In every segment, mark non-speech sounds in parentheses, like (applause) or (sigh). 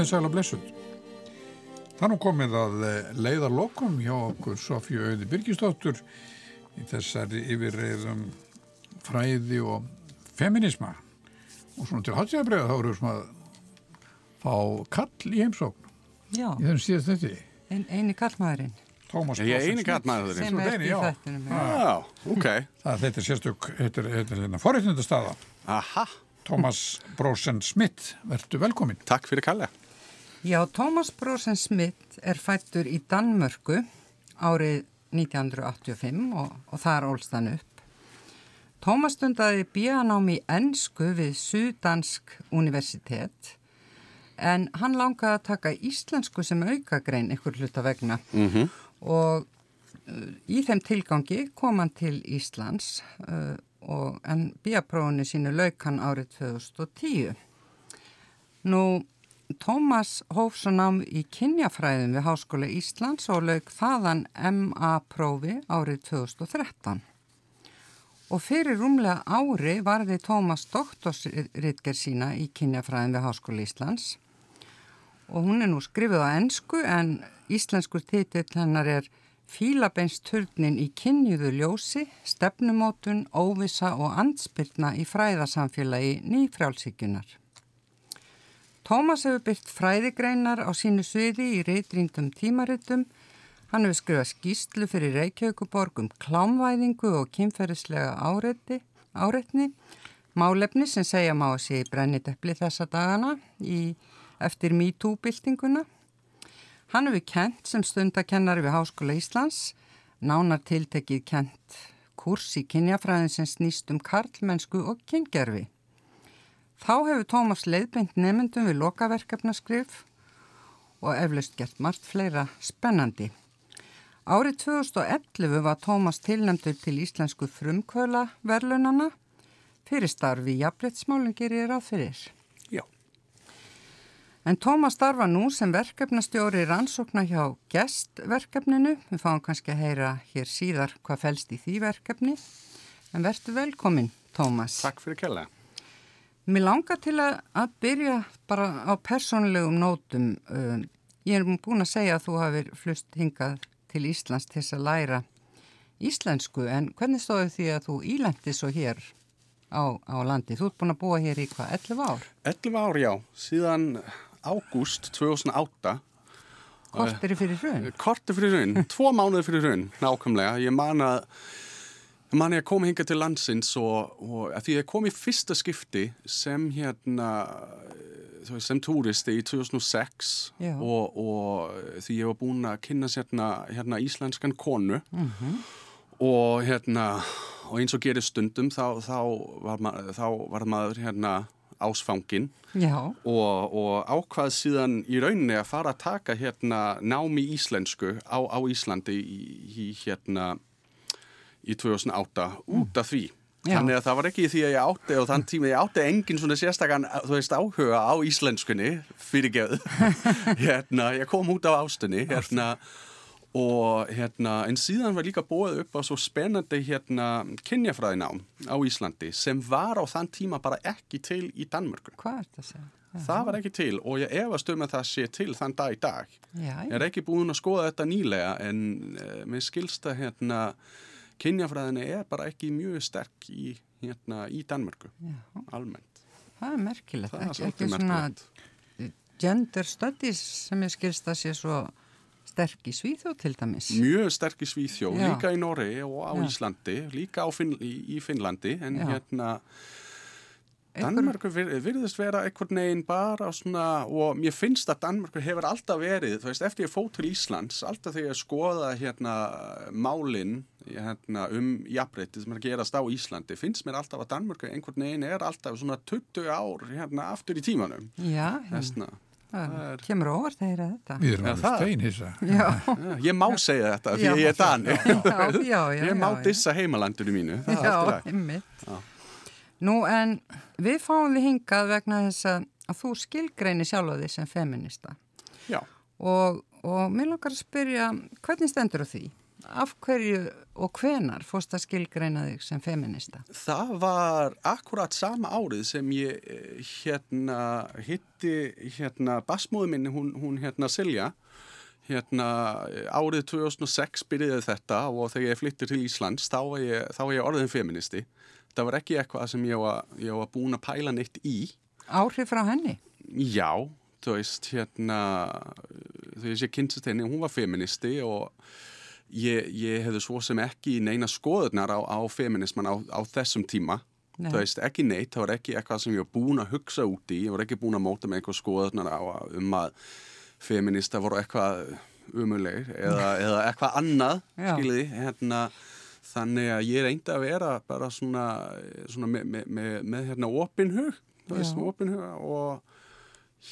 komið sæla blessuð. Það nú komið að eh, leiða lokum hjá okkur Sofju Auði Birgisdóttur í þessari yfirreiðum fræði og feminisma og svona til hátíðabröða þá eru svona að fá kall í heimsókn Já, í þenn síðast þetta. ein, eini kallmaðurinn Tómas Ég er Brosen eini kallmaðurinn. sem er eini, í já. þættinum. já. Já, ok. Það þetta er sérstök, þetta er, er hérna forréttindastaða. Aha, Tómas Brosen Smith, verðu velkomin. takk fyrir kalla. Já, Thomas Brosen Smith er fættur í Danmörku árið 1985 og, og þar ólst hann upp. Thomas stundaði bíanám í ennsku við Sudansk universitet en hann langaði að taka íslensku sem aukagrein ykkur hluta vegna Mm og uh, í þeim tilgangi kom hann til Íslands uh, og en bíaprófunu sínu lauk hann árið 2010. Nú, Tómas hóf svo nám í kynjafræðum við Háskóla Íslands og lauk þaðan MA-prófi árið 2013. Og fyrir rúmlega ári varði Tómas doktorsritger sína í kynjafræðum við Háskóla Íslands og hún er nú skrifið á ennsku en íslenskur titill hennar er Fílabeinsturnin í kynjuðu ljósi, stefnumótun, óvisa og andspyrna í fræðasamfélagi nýfrjálsíkjunar. Tómas hefur byrkt fræðigreinar á sínu sviði í reytrýndum tímaritum. Hann hefur skrifað skýslu fyrir Reykjavíkuborg um klámvæðingu og kynferðislega áreiti, áreitni, málefni sem segja má að sé í brenniteppli þessa dagana í, eftir MeToo-byltinguna. Hann hefur kent sem stundakennari við Háskóla Íslands, nánar tiltekið kent kurs í kynjafræðin sem snýst um karlmennsku og kyngerfi. Þá hefur Tómas leiðbeint nefndum við lokaverkefnaskrif og eflaust gert margt fleira spennandi. Árið 2011 var Tómas tilnæmdur til íslensku frumkvöla verlunana fyrir starfi jafnbrettsmálinn gerir ráð fyrir. Já. En Tómas starfa nú sem verkefnastjóri rannsókna hjá gestverkefninu. Við fáum kannski að heyra hér síðar hvað fælst í því verkefni. En verður velkomin, Tómas. Takk fyrir kalla. Mér langar til að, að byrja bara á persónlegum nótum. Uh, ég er búin að segja að þú hafið flust hingað til Íslands til þess að læra íslensku. En hvernig stóðu því að þú ílendi svo hér á, á landi? Þú ert búin að búa hér í hvað, 11 ár? 11 ár, já. Síðan ágúst 2008. Kortir fyrir hrun? Korti fyrir raun, tvo mánuði fyrir raun, nákvæmlega. Ég man að, man ég að koma hinga til landsins og, og að því ég kom í fyrsta skipti sem hérna, veist, sem túristi í 2006 Já. og, og því ég var búin að kynna hérna, hérna íslenskan konu. Og hérna, og eins og gerir stundum þá, þá, var, ma þá var maður hérna ásfangin og, og ákvað síðan í rauninni að fara að taka hérna námi íslensku á, á Íslandi í, í hérna í 2008 út af því. Já. Þannig að það var ekki því að ég átti og þann tíma ég átti engin svona sérstakann, þú veist, áhuga á íslenskunni fyrir geðu. (laughs) hérna, ég kom út af ástunni, hérna, og hérna, en síðan var líka búið upp á svo spennandi hérna kynjafræðinám á Íslandi sem var á þann tíma bara ekki til í Danmörku. hvað er þetta að segja? Það var ekki til og ég efast um að það sé til þann dag í dag. Já, Ég er ekki búin að skoða þetta nýlega en uh, mér skilsta hérna kynjafræðinni er bara ekki mjög sterk í, hérna, í Danmörku já, almennt. það er merkilegt. Það er ekki, ekki svona merkilegt. gender studies sem ég skilst að sé svo sterk í Svíþjóð til dæmis. Mjög sterk í Svíþjó, Já. líka í Norri og á Já. Íslandi, líka Finn, í, í Finnlandi en hérna Danmörku vir, virðist vera einhvern veginn bara svona og mér finnst að Danmörku hefur alltaf verið, þú veist, eftir ég fóð til Íslands, alltaf þegar ég skoða hérna málinn hérna, um jafnbreytið sem er að gerast á Íslandi, finnst mér alltaf að Danmörku einhvern veginn er alltaf svona 20 ár hérna aftur í tímanum. Já, Þessna. það er- kemur óvart heyra þetta. Við erum alveg það- steinhissa. Ég má segja þetta því ég er Dani. já, já, já. Ég má dissa heimalandinu mínu. Það Já, einmitt. Nú en við fáum við hingað vegna þess að, að þú skilgreini sjálfa því sem feminista Já. og, og mér langar að spyrja hvernig stendur á því af hverju og hvenar fórst að skilgreina þig sem feminista? Það var akkurat sama árið sem ég eh, hérna hitti hérna basmóðu minni, hún, hún hérna Silja hérna árið 2006 byrjaði þetta og þegar ég flyttir til Íslands þá var ég, þá var ég orðin feministi. Það var ekki eitthvað sem ég var, ég var búin að pæla neitt í. Áhrif frá henni? Já, þú veist, hérna, þegar ég kynntist henni, hún var feministi og ég, ég hefði svo sem ekki neina skoðunar á, á feminisman á, á þessum tíma. Nei. Þú veist, ekki neitt, það var ekki eitthvað sem ég var búin að hugsa út í, ég var ekki búin að móta með eitthvað skoðunar á um að feminista voru eitthvað umulegir eða, eða eitthvað annað, skiljiði, hérna, þannig að ég reyndi að vera bara svona, svona með, með, með, með hérna opinhug, veist, opinhug og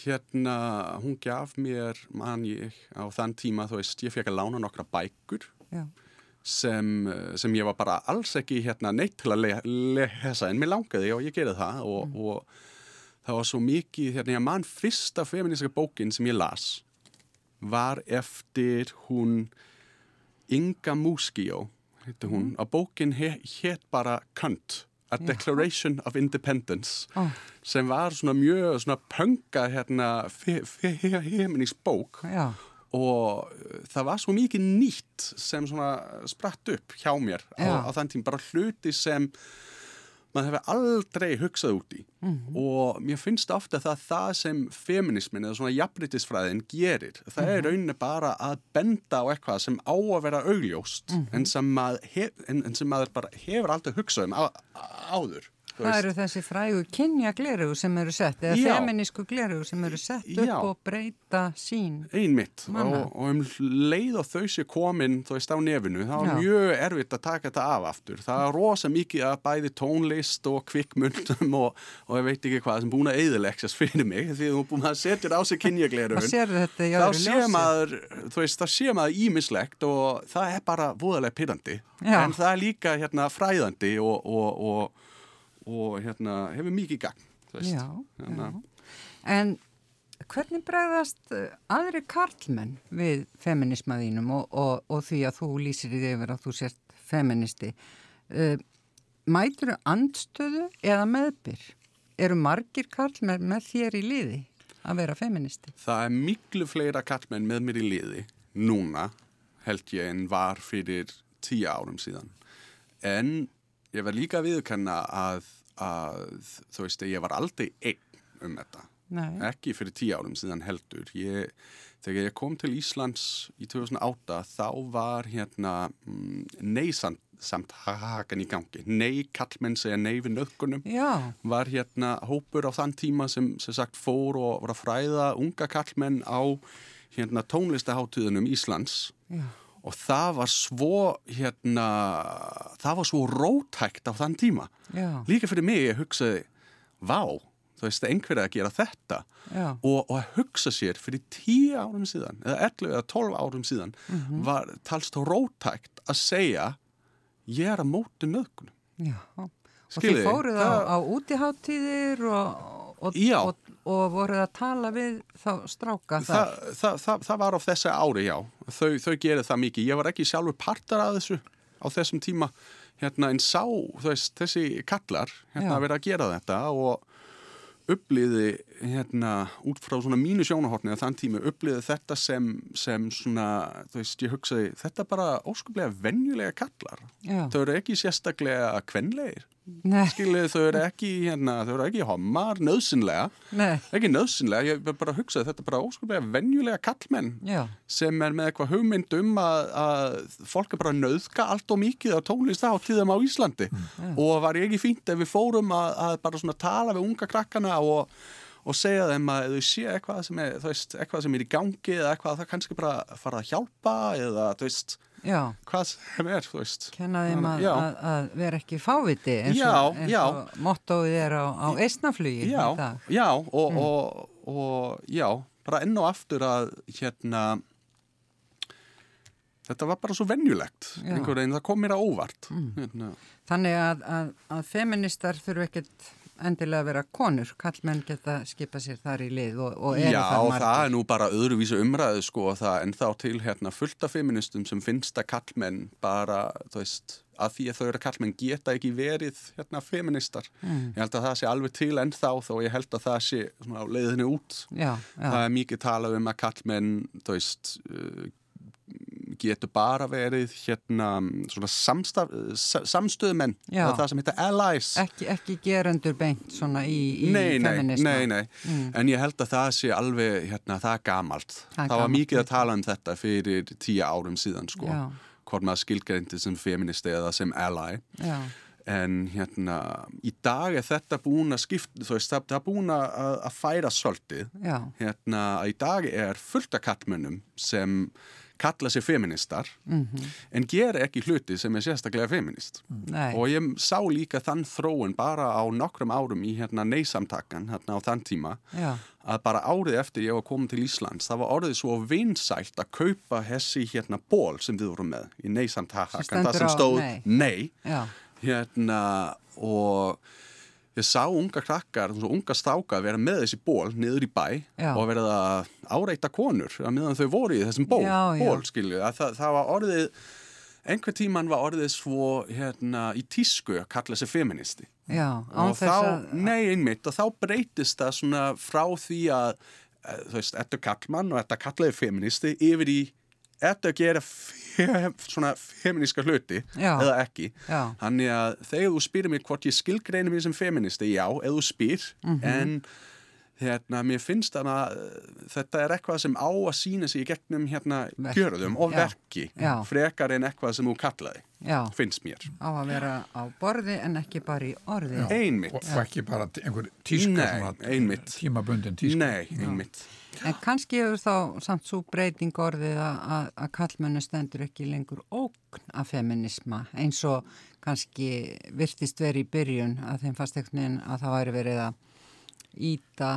hérna hún gaf mér, man ég, á þann tíma, þú veist, ég fekk að lána nokkra bækur sem, sem ég var bara alls ekki hérna neitt til að le, lesa en mér langaði og ég gerði það og, mm. og það var svo mikið, hérna, ég mann fyrsta feministika bókin sem ég las var eftir hún Inga Muskio, heitir hún, mm. að bókin hétt bara Kant, A Declaration of Independence, oh. sem var svona mjög svona pönga hérna feministik bók Já. og það var svo mikið nýtt sem svona spratt upp hjá mér á, á þann tím, bara hluti sem maður hefur aldrei hugsað út í mm -hmm. og mér finnst ofta það það sem feminismin eða svona jafnritisfræðin gerir, það mm -hmm. er mhm. rauninni bara að benda á eitthvað sem á að vera augljóst mm -hmm. en, sem en, en sem maður bara hefur aldrei hugsað um á, áður Það eru þessi frægu kynja glerugu sem eru sett, eða Já. feminísku glerugu sem eru sett upp Já. og breyta sín. Einmitt, og, og um leið og þau sé komin þú veist á nefinu, það var mjög erfitt að taka þetta af aftur. Það er rosa mikið að bæði tónlist og kvikmundum og, og ég veit ekki hvað sem búin að eðilegsast fyrir mig, því þú búin að setja á sig kynja glerugun. Þá sé maður, þú veist, það sé maður ímislegt og það er bara voðalega pyrrandi, en það er líka hérna fræðandi og, og og hérna, hefur mikið gang já, hérna. já. En hvernig bregðast eh, aðri karlmenn við feminismaðínum og, og, og því að þú lýsir í yfir að þú sért feministi uh, mætur þau andstöðu eða meðbyr? Eru margir karlmenn með þér í liði að vera feministi? Það er miklu fleira karlmenn með mér í liði núna held ég en var fyrir tíu árum síðan en ég verð líka að viðkanna að að þú veist að ég var aldrei einn um þetta. Nei. ekki fyrir tíu árum síðan heldur. Ég, þegar ég kom til Íslands í 2008 þá var hérna mm, neysamt samt hakan í gangi. Nei kallmenn segja nei við nöðgunum var hérna hópur á þann tíma sem, sem sagt fór og var að fræða unga kallmenn á hérna tónlistaháttuðunum Íslands. Já og það var svo hérna, það var svo rótækt á þann tíma. Já. líka fyrir mig ég hugsaði vá, þú veist, einhverja að gera þetta. Og, og að hugsa sér fyrir tíu árum síðan eða 11 eða 12 árum síðan mm -hmm. var talst rótækt að segja ég er að móti nöðkunum og þið fóruð á, á útiháttíðir og, og, og og voruð að tala við þá stráka þar? Þa, það, það, það var á þessi ári, já. Þau, þau gerði það mikið. Ég var ekki sjálfur partar að þessu á þessum tíma hérna, en sá veist, þessi kallar hérna, að vera að gera þetta og uppliði hérna, út frá svona mínu sjónahortni að þann tíma uppliði þetta sem, sem svona, veist, ég hugsaði þetta bara óskuplega venjulega kallar. Já. Þau eru ekki sérstaklega kvenleir skilið þau eru ekki hérna, þau eru ekki homar, nöðsynlega Nei. ekki nöðsynlega, ég verð bara að hugsa þetta er bara óskaplega venjulega kallmenn Já. sem er með eitthvað hugmynd um að, að fólk er bara nöðka allt og mikið á tónlist á Íslandi mm. og var ekki fínt ef við fórum að, að bara svona tala við unga krakkana og, og segja þeim að þau sé eitthvað sem er, veist, eitthvað sem er í gangi eða eitthvað það kannski bara fara að hjálpa eða þú veist Já. hvað sem er, þú veist Kenna þeim að, að, að vera ekki fáviti eins og, og mottóið er á, á eisnaflugi Já, já og, mm. og, og já, bara enn og aftur að hérna þetta var bara svo vennjulegt einhver veginn, það kom mér að óvart mm. hérna. Þannig að, að feministar þurfu ekkert endilega vera konur, kallmenn geta skipa sér þar í lið og, og eru Já, það margir. það er nú bara öðruvísu umræðu sko og það en þá til hérna fullt af feministum sem finnst að kallmenn bara, þú veist, að því að þau eru kallmenn geta ekki verið hérna feministar. Mm. Ég held að það sé alveg til ennþá þó ég held að það sé svona á leiðinu út. Já, já, Það er mikið talað um að kallmenn, þú veist, uh, getur bara verið hérna sa- samstöðumenn, það það sem heitir allies. ekki, ekki gerendur beint svona í, í nei, nei, feminisma. nei, nei, en ég held að það sé alveg, hérna, það er gamalt. Það er Það, var mikið að tala um þetta fyrir tíu árum síðan, sko. Hvort maður skilgreindi sem feministi eða sem ally. Já, En hérna, í dag er þetta búin að skipta, þú veist, það er búin að, að færa svolítið. Hérna, í dag er fullt af kallmönnum sem kalla sig feministar en gera ekki hluti sem er sérstaklega feminist. nei, Og ég sá líka þann þróun bara á nokkrum árum í hérna neysamtakkan hérna á þann tíma já, að bara árið eftir ég var komin til Íslands það var orðið svo vinsælt að kaupa hessi hérna ból sem við vorum með í neysamtakkan, það sem stóð nei. nei. Hérna og ég sá unga krakkar, unga stáka vera með þessi ból niður í bæ Já. og verða að áreita konur að meðan þau voru í þessum ból, Já, já. ból skilju, að það, það var orðið einhver tíman var orðið svo hérna í tísku að kalla sig feministi já, og þá, nei einmitt og þá breytist það svona frá því að eh, þú veist, þetta kallmann og þetta kallaði feministi yfir í þetta að gera fe, (laughs) svona feministka hluti Já. eða ekki Já. þannig að þegar þú spyrir mig hvort ég skilgreinu mig sem feministi, já, eða þú spyr Mhm. en hérna, mér finnst þannig að þetta er eitthvað sem á að sína sig í gegnum hérna gjörðum og Já. verki Já. frekar en eitthvað sem þú kallaði já, finnst mér á að vera á borði en ekki bara í orði. einmitt og, og ekki bara einhver tíska Nei, svona, einmitt. tímabundin tíska Nei, einmitt En kannski hefur þá samt svo breyting orðið að, að, kallmennu stendur ekki lengur ógn af feminisma eins og kannski virtist verið í byrjun að þeim fast ekkert að það væri verið að íta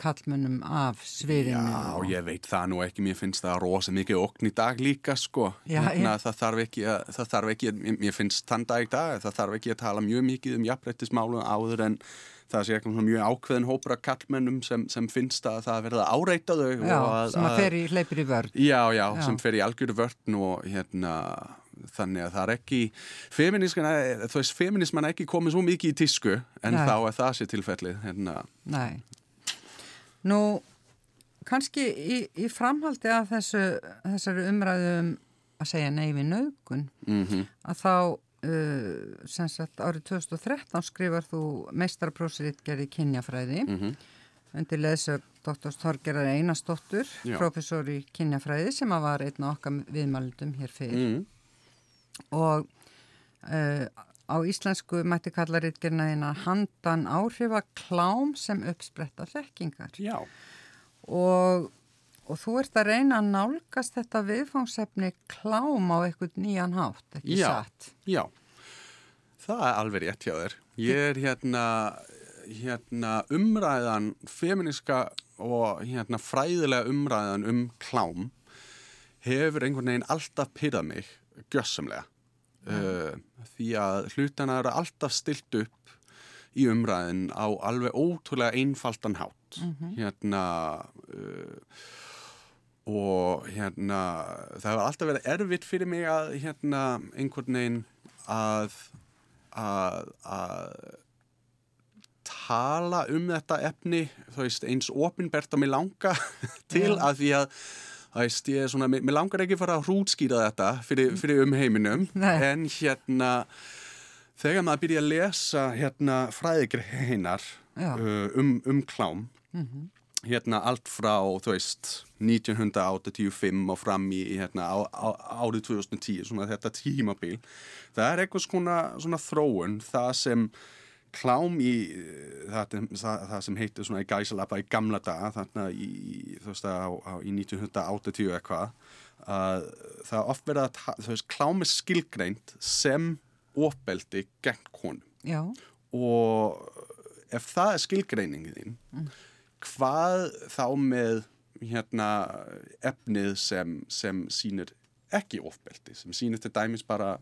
kallmennum af sviðinu. Já, ég veit það nú ekki, mér finnst það rosa mikið okn í dag líka, sko. Já, hérna, já. Það þarf ekki, að, það þarf ekki, mér- mér finnst þann dag í dag, það þarf ekki að tala mjög mikið um jafnrættismálum áður en það sé eitthvað mjög ákveðin hópur af kallmennum sem, sem finnst að það verða að áreita þau. Já, og að, sem að fer í hleypir í vörð. Já, já, Já. sem fer í algjöru vörn og hérna, þannig að það er ekki, veist, feminisman er ekki komið svo mikið í tísku en Nei. þá er það sér tilfellið, hérna, Nei. Nú, kannski í, í framhaldi af þessu, þessari umræðu um að segja nei við naugun, mhm, að þá, uh, sem sagt, árið 2013 skrifar þú meistaraprósritgerði kynjafræði mhm, undir leðsög Dr. Þorgerðar Einarsdóttur, professor í kynjafræði sem að var einn af okkar viðmælundum hér fyrir mhm, og uh, á íslensku mætti kalla ritgerðina þína handan áhrifa klám sem uppspretta þekkingar já, og, og þú ert að reyna að nálgast þetta viðfangsefni klám á eitthvað nýjan hátt, ekki Já. satt? Já, það er alveg rétt hjá þér. Ég er hérna, hérna umræðan, feminiska og hérna fræðilega umræðan um klám hefur einhvern veginn alltaf pyrrað mig gjössamlega. Uh, því að hlutana eru alltaf stilt upp í umræðin á alveg ótrúlega einfaldan hátt. Hérna... Uh, og hérna það hefur alltaf verið erfitt fyrir mig að hérna einhvern veginn að að, að tala um þetta efni veist eins opinbert að mér langa til að því að veist ég er svona, mér langar ekki fara að hrútskýra þetta fyrir, fyrir umheiminum en hérna þegar maður byrja að lesa hérna fræðigreinar uh, um, um klám hérna allt frá, þú veist, 1985 og fram í hérna, á, á, árið 2010, svona þetta tímabil. Það er eitthvað svona, svona þróun, það sem klám í það, það, það sem heitir svona í gæsalappa í gamla daga, þarna í, þú veist, á, á, í 1980 eitthvað, að það oft verið að, veist, klám er skilgreint sem opeldi gegn konum. Já, og ef það er skilgreiningin þín hvað þá með hérna efnið sem, sem sýnir ekki ofbeldi, sem sýnir til dæmis bara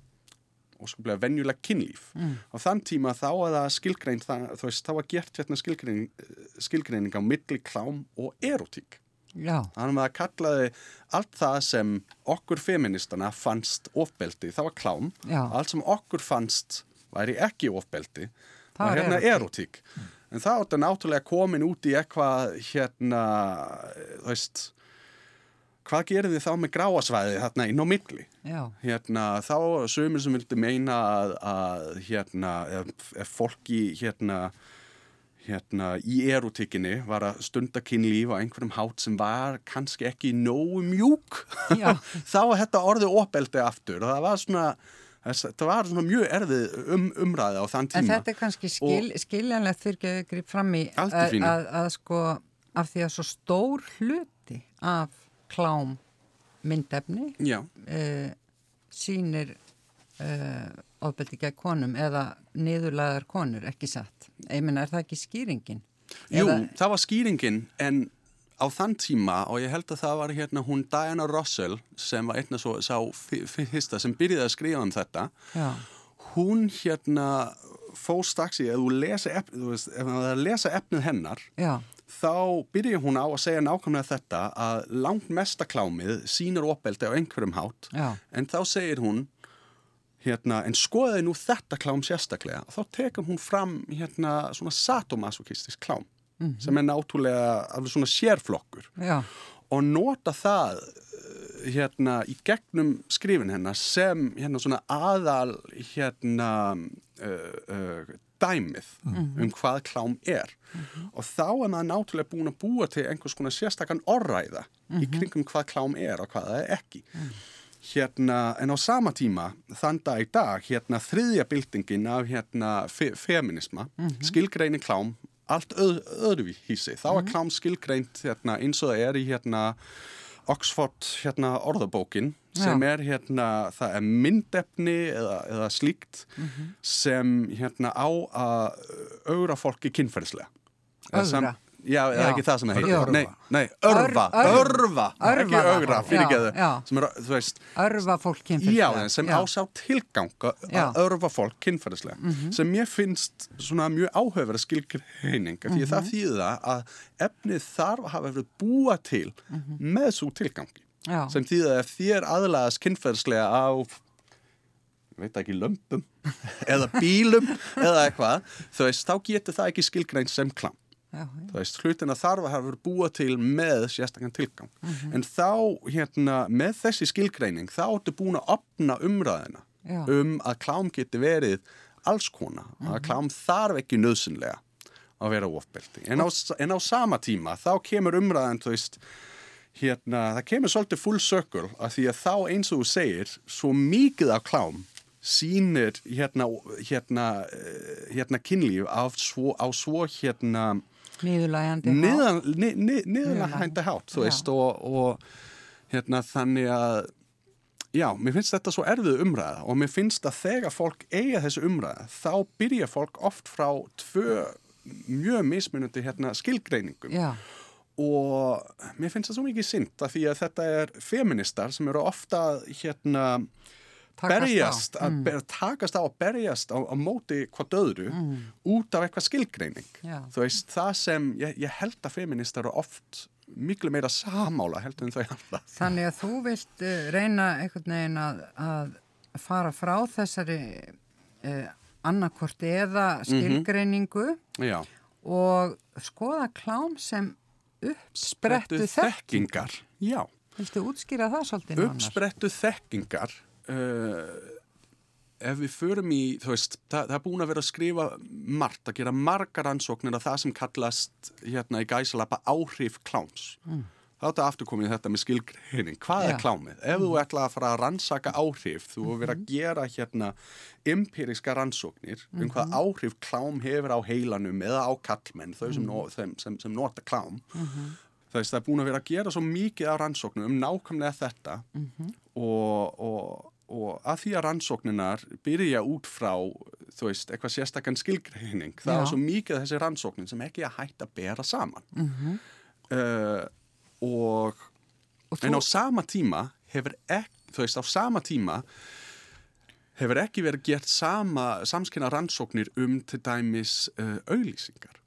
óskaplega venjulega kynlíf mm. á þann tíma þá að skilgrein það, þú veist, þá var gert hérna skilgreining, skilgreining á milli klám og erotík Já, þannig að það kallaði allt það sem okkur feministana fannst ofbeldi, það var klám Já. allt sem okkur fannst væri ekki ofbeldi Það var hérna erótík. erotík en það átti náttúrulega komin út í eitthvað hérna, þú veist hvað gerir þið þá með gráasvæði hérna inn á milli? Hérna, þá sömur sem vildi meina að, að hérna, ef, ef fólki hérna, hérna í erotíkinni var að stunda kynlíf á einhverjum hátt sem var kannski ekki nógu mjúk (laughs) þá var þetta orðið opeldi aftur. Og það var svona það var svona mjög erfið um, umræði á þann tíma. en þetta er kannski skil, skiljanlegt fyrir að grip fram í að, að, að sko af því að svo stór hluti af klám myndefni Já, uh, sýnir uh, ofbeldi gegn konum eða niðurlaðar konur, ekki satt. Ég menna, er það ekki skýringin? Jú, Eða, það var skýringin en á þann tíma og ég held að það var hérna hún Diana Russell sem var einna svo sá fyrsta sem byrjaði að skrifa um þetta já, hún hérna fór strax í, ef þú lesa efnið, ef lesa efnið hennar já, þá byrja hún á að segja nákvæmlega þetta að langt mesta klámið sýnir opeldi á einhverjum hátt. Já, en þá segir hún hérna, en skoðaði nú þetta klám sérstaklega? Þá tekur hún fram hérna svona sadomasochistisk klám sem er náttúrulega alveg svona sérflokkur. Já, og nota það eh, hérna í gegnum skrifin hennar sem hérna svona aðal hérna uh, uh, dæmið um hvað klám er. Og þá er maður náttúrulega búin að búa til einhvers konar sérstakann orræða í kringum hvað klám er og hvað það er ekki. Hérna, en á sama tíma þann dag í dag, hérna þriðja byltingin af hérna fe feminisma skilgreini klám allt öð, öðruvísi, þá er klám skilgreint hérna, eins og það er í hérna Oxford hérna orðabókin sem Já. er hérna, það er myndefni eða, eða slíkt sem hérna á að augra fólki kynferðislega Ögra? Já, eða Já. ekki það sem það heitir Nei, nei, örfa, Ör- ör- örfa, ekki augra, Já, fyrirgeðu já. sem er, þú veist, örfa fólk Já, kynfyrstlega. en sem á sá tilgang að Já. örfa fólk kynferðislega sem mér finnst svona mjög áhauðverða skilgreining af því að það þýða að efnið þarf að hafa verið búa til með svo tilgangi Já. sem þýða að þér aðlaðast kynferðislega á veit ekki, lömpum (laughs) eða bílum eða eitthvað þú veist, þá getur það ekki skilgrein sem klam. Já, þú veist, hlutina þarf að hafa verið búa til með sérstakann tilgang. En þá, hérna, með þessi skilgreining þá ertu búin að opna umræðina Já. um að klám geti verið alls kona, að klám þarf ekki nöðsynlega að vera ofbeldi. En á, en á sama tíma þá kemur umræðan, þú veist hérna, það kemur svolítið full circle að því að þá eins og þú segir svo mikið af klám sýnir hérna, hérna, eh, hérna kynlíf á svo, á svo hérna Nýðulægjandi hátt. niðan, ni, ni, niðan Niðurlægjandi. hænda hátt, og, og hérna þannig að já, mér finnst þetta svo erfið umræða og mér finnst að þegar fólk eiga þessu umræða, þá byrja fólk oft frá tvö mjög mismunandi hérna skilgreiningum Já, og mér finnst það svo mikið synd að því að þetta er feministar sem eru ofta hérna Takast berjast, á. að ber, takast á að berjast á, á móti hvað öðru út af eitthvað skilgreining. Já. þú veist, það sem ég, ég held að feministar eru oft miklu meira samála heldur en þau alltaf þannig að þú vilt uh, reyna einhvern veginn að, að fara frá þessari uh, annarkvort eða skilgreiningu já, og skoða klám sem uppsprettu þekking. þekkingar já, Viltu útskýra það svolítið uppsprettu þekkingar uh, ef við förum í, þú veist, það, það er búin að vera að skrifa margt, að gera margar ansóknir af það sem kallast hérna í gæsalappa áhrif kláms. Mm. Þá er þetta aftur komið þetta með skilgreining. Hvað er klámið? Ef þú ætla að fara að rannsaka áhrif, þú hefur verið að gera hérna empiriska rannsóknir um hvað áhrif klám hefur á heilanum eða á kallmenn, þau sem, no, þeim, sem, sem nota klám. Það veist, það er búin að vera að gera svo mikið af rannsóknum um nákvæmlega þetta og, og, og að því að rannsókninar byrja út frá, þú veist, eitthvað sérstakann skilgreining, það Já. er svo mikið þessi rannsóknin sem ekki að hætta að bera saman. uh, og, Og en á þú, sama tíma hefur ekki, þú veist, á sama tíma hefur ekki verið gert sama, samskynna rannsóknir um til dæmis uh, auglýsingar.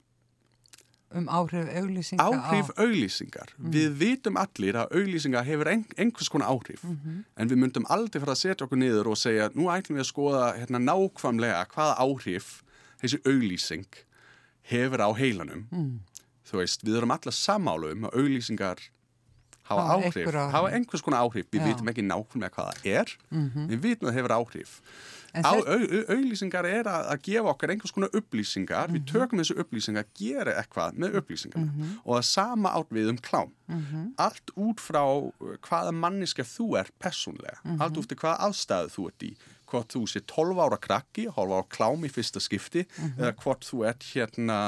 Um áhrif auglýsinga Áhrif á... auglýsingar. Við vitum allir að auglýsingar hefur ein, einhvers konar áhrif en við myndum aldrei fara að setja okkur niður og segja nú ætlum við að skoða hérna, nákvæmlega hvaða áhrif þessi auglýsing hefur á heilanum. Þú veist, við erum allar samálu um að auglýsingar hafa áhrif, einhver hafa einhvers konar áhrif. Við Já. vitum ekki nákvæmlega hvað það er, við vitum að það hefur áhrif. Á, au, au, auglýsingar er að, að gefa okkar einhvers konar upplýsingar, við tökum þessu upplýsingar, gera eitthvað með upplýsingarna og það sama átt við um klám. Allt út frá uh, hvaða manniska þú er persónlega, allt út frá hvaða aðstæðu þú ert í, hvort þú sé 12 ára krakki, horfa á klám í fyrsta skipti eða hvort þú ert hérna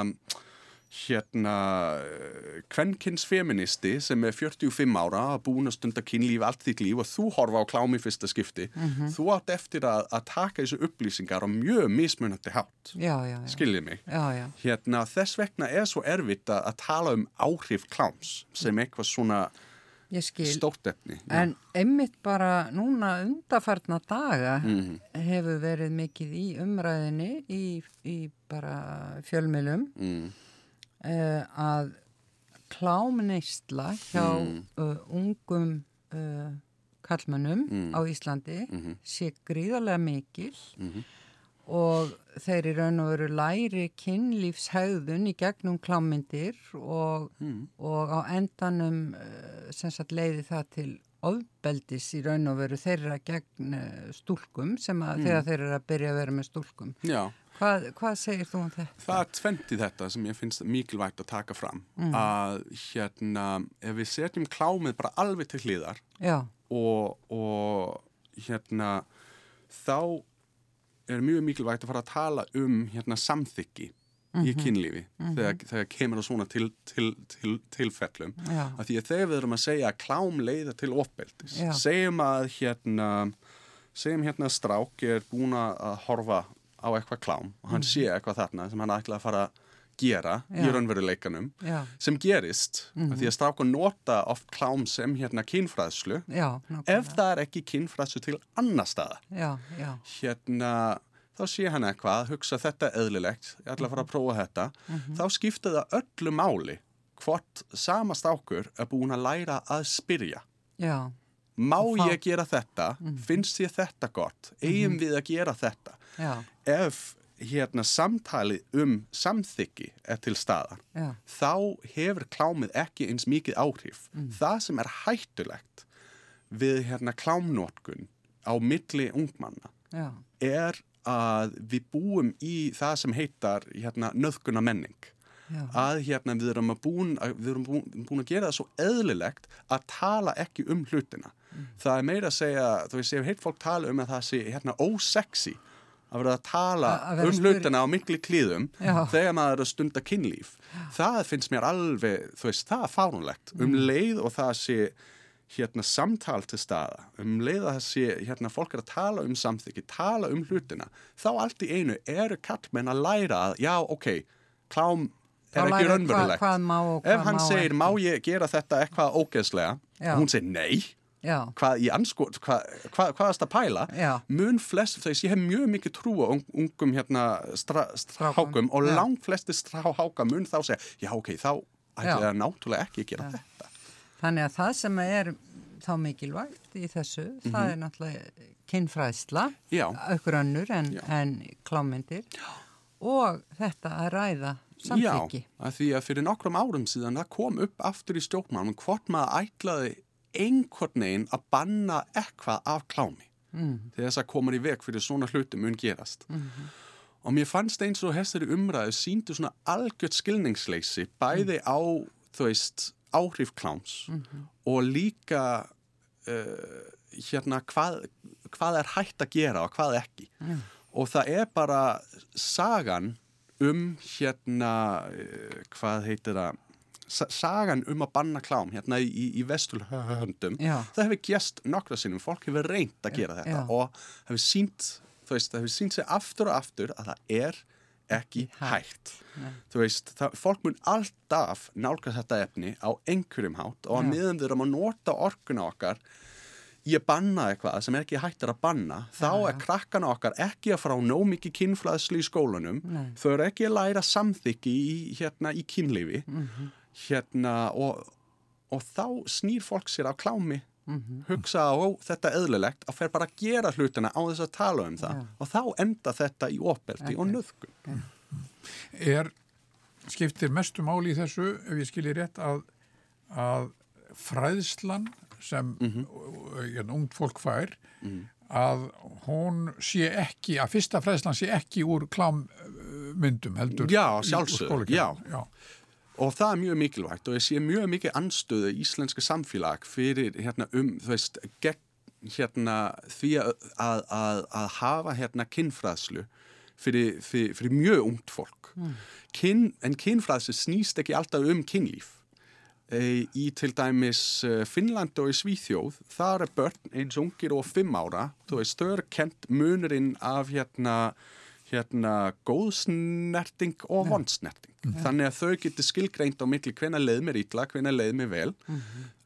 hérna uh, kvenkinsfeministi sem er 45 ára að búin að stunda kynlíf allt þitt líf og þú horfa á klámi fyrsta skipti. Þú átt eftir að, að taka þessu upplýsingar á mjög mismunandi hátt. Skiljið mig? Já, já. hérna þess vegna er svo erfitt að, að tala um áhrif kláms sem eitthvað svona stórt efni. En einmitt bara núna undarfarna daga Mhm. hefur verið mikið í umræðinni í, í bara fjölmilum mm, uh, að klámneistla hjá Mm. uh, ungum uh, kallmönnum Mm. á Íslandi Mhm. sé gríðarlega mikil Mhm. og þeir í raun og veru læri kynlífshegðun í gegnum klámyndir og, mm, og á endanum sem sagt leiði það til ofbeldis í raun og veru þeirra gegn stúlkum sem að þegar þeir eru að byrja að vera með stúlkum. já Hvað, hvað segir þú um þetta? Það er tvent í þetta sem ég finnst mikilvægt að taka fram. Að hérna ef við setjum klámið bara alveg til hliðar og, og hérna þá er mjög mikilvægt að fara að tala um hérna samþykki í kynlífi þegar, þegar kemur það svona til, til, til, tilfellum. Já, að því að þegar við erum að segja að klám leiða til ofbeldis segjum að hérna segjum hérna að strák er búin að horfa á eitthvað klám og hann sé eitthvað þarna sem hann ætla að fara að gera í Já. raunveruleikanum já, sem gerist af því að strákar nota oft klám sem hérna kynfræðslu já, ef það er ekki kynfræðslu til annar já, hérna þá sé hann eitthvað, hugsa þetta eðlilegt ég ætla að fara að prófa þetta. Þá skipta það öllu máli hvort sama strákur er búin að læra að spyrja. Má ég gera þetta, finnst ég þetta gott? Eigum við að gera þetta já, ef hérna samtali um samþykki er til staðar já, þá hefur klámið ekki eins mikið áhrif. Það sem er hættulegt við hérna klámnótkun á milli ungmanna já, er að við búum í það sem heitar hérna nöðguna menning. já, Að hérna við erum, að búin, við erum búin, að gera það svo eðlilegt að tala ekki um hlutina. Það er meira að segja, þú veist, ef heitt fólk tala um að það sé hérna ósexy að vera að tala Að- um hlutina á mikli klíðum Já. þegar maður er að stunda kynlíf. Það finnst mér alveg, þú veist, það er fárunlegt um Mm. leið og það sé hérna samtal til staða um leið að það sé, hérna, fólk er að tala um samþykki, tala um hlutina þá allt í einu eru kallmenn að læra að, já, ok, klám er ekki raunverulegt. og ef hann má segir, ekki. má ég gera þetta eitthvað ógeðslega? Og hún segir, nei já, hvað í anskot, hvað, hvað, hvað þetta að pæla Já. mun flest, þess ég hef mjög mikið trú á ung, ungum hérna stra, strákum og langt flesti stráháka mun þá segja, já ok, þá ætla Já. ég að náttúrulega ekki að gera þetta þannig að það sem er þá mikilvægt í þessu, það er náttúrulega kynfræðsla, Já. aukur önnur en, en klámyndir og þetta að ræða samþykki. Já, að því að fyrir nokkrum árum síðan það kom upp aftur í stjórnmálum hvort maður ætlaði einhvern veginn að banna eitthvað af klámi. Mm. þegar þess að komur í veg fyrir svona hlutum mun gerast. Og mér fannst eins og þessari umræðu síndu svona algjört skilningsleysi bæði á, þú veist, áhrif kláms og líka uh, hérna hvað, hvað er hægt að gera og hvað ekki. Og það er bara sagan um hérna uh, hvað heitir það sagan um að banna klám hérna í, í, vestulhöndum Já. það hefur gæst nokkra sinnum, fólk hefur reynt að gera þetta Já. og hefur sínt veist, það hefur sínt sig aftur og aftur að það er ekki hægt þú veist, það, fólk mun alltaf nálga þetta efni á einhverjum hátt og að Já. meðan við erum að nota orkuna okkar ég banna eitthvað sem er ekki hættir að banna þá já. er krakkana okkar ekki að frá nóg mikið kynflæðslu í skólanum Nei. þau eru ekki að læra samþykki í, hérna, í kynlífi Mhm. Hérna og, og þá snýr fólk sér af klámi Mhm. hugsa á ó, þetta er eðlilegt að fer bara að gera hlutina á þess að tala um það Já. og þá enda þetta í opeldi og nöðgun er skiptir mestu máli í þessu ef ég skilji rétt að, að fræðslan sem mm -hmm. ungt fólk fær að hún sé ekki að fyrsta fræðslan sé ekki úr klámmyndum heldur Já, skólakerfinu. já. já. Og það er mjög mikilvægt og ég sé mjög mikið anstöðu í íslenska samfélag fyrir hérna um, þú veist, gegn hérna því að, að, að, að hafa hérna kynfræðslu fyrir, fyrir, fyrir mjög ungt fólk. Kyn, en kynfræðslu snýst ekki alltaf um kynlíf. E, í til dæmis eh, Finnland og í Svíþjóð, þar er börn eins ungir og fimm ára, þú veist, þau eru kent munurinn af hérna, hérna góðsnerting og vondsnerting. Þannig að þau getur skilgreint á milli hvena leið mér ítla, hvena leið mér vel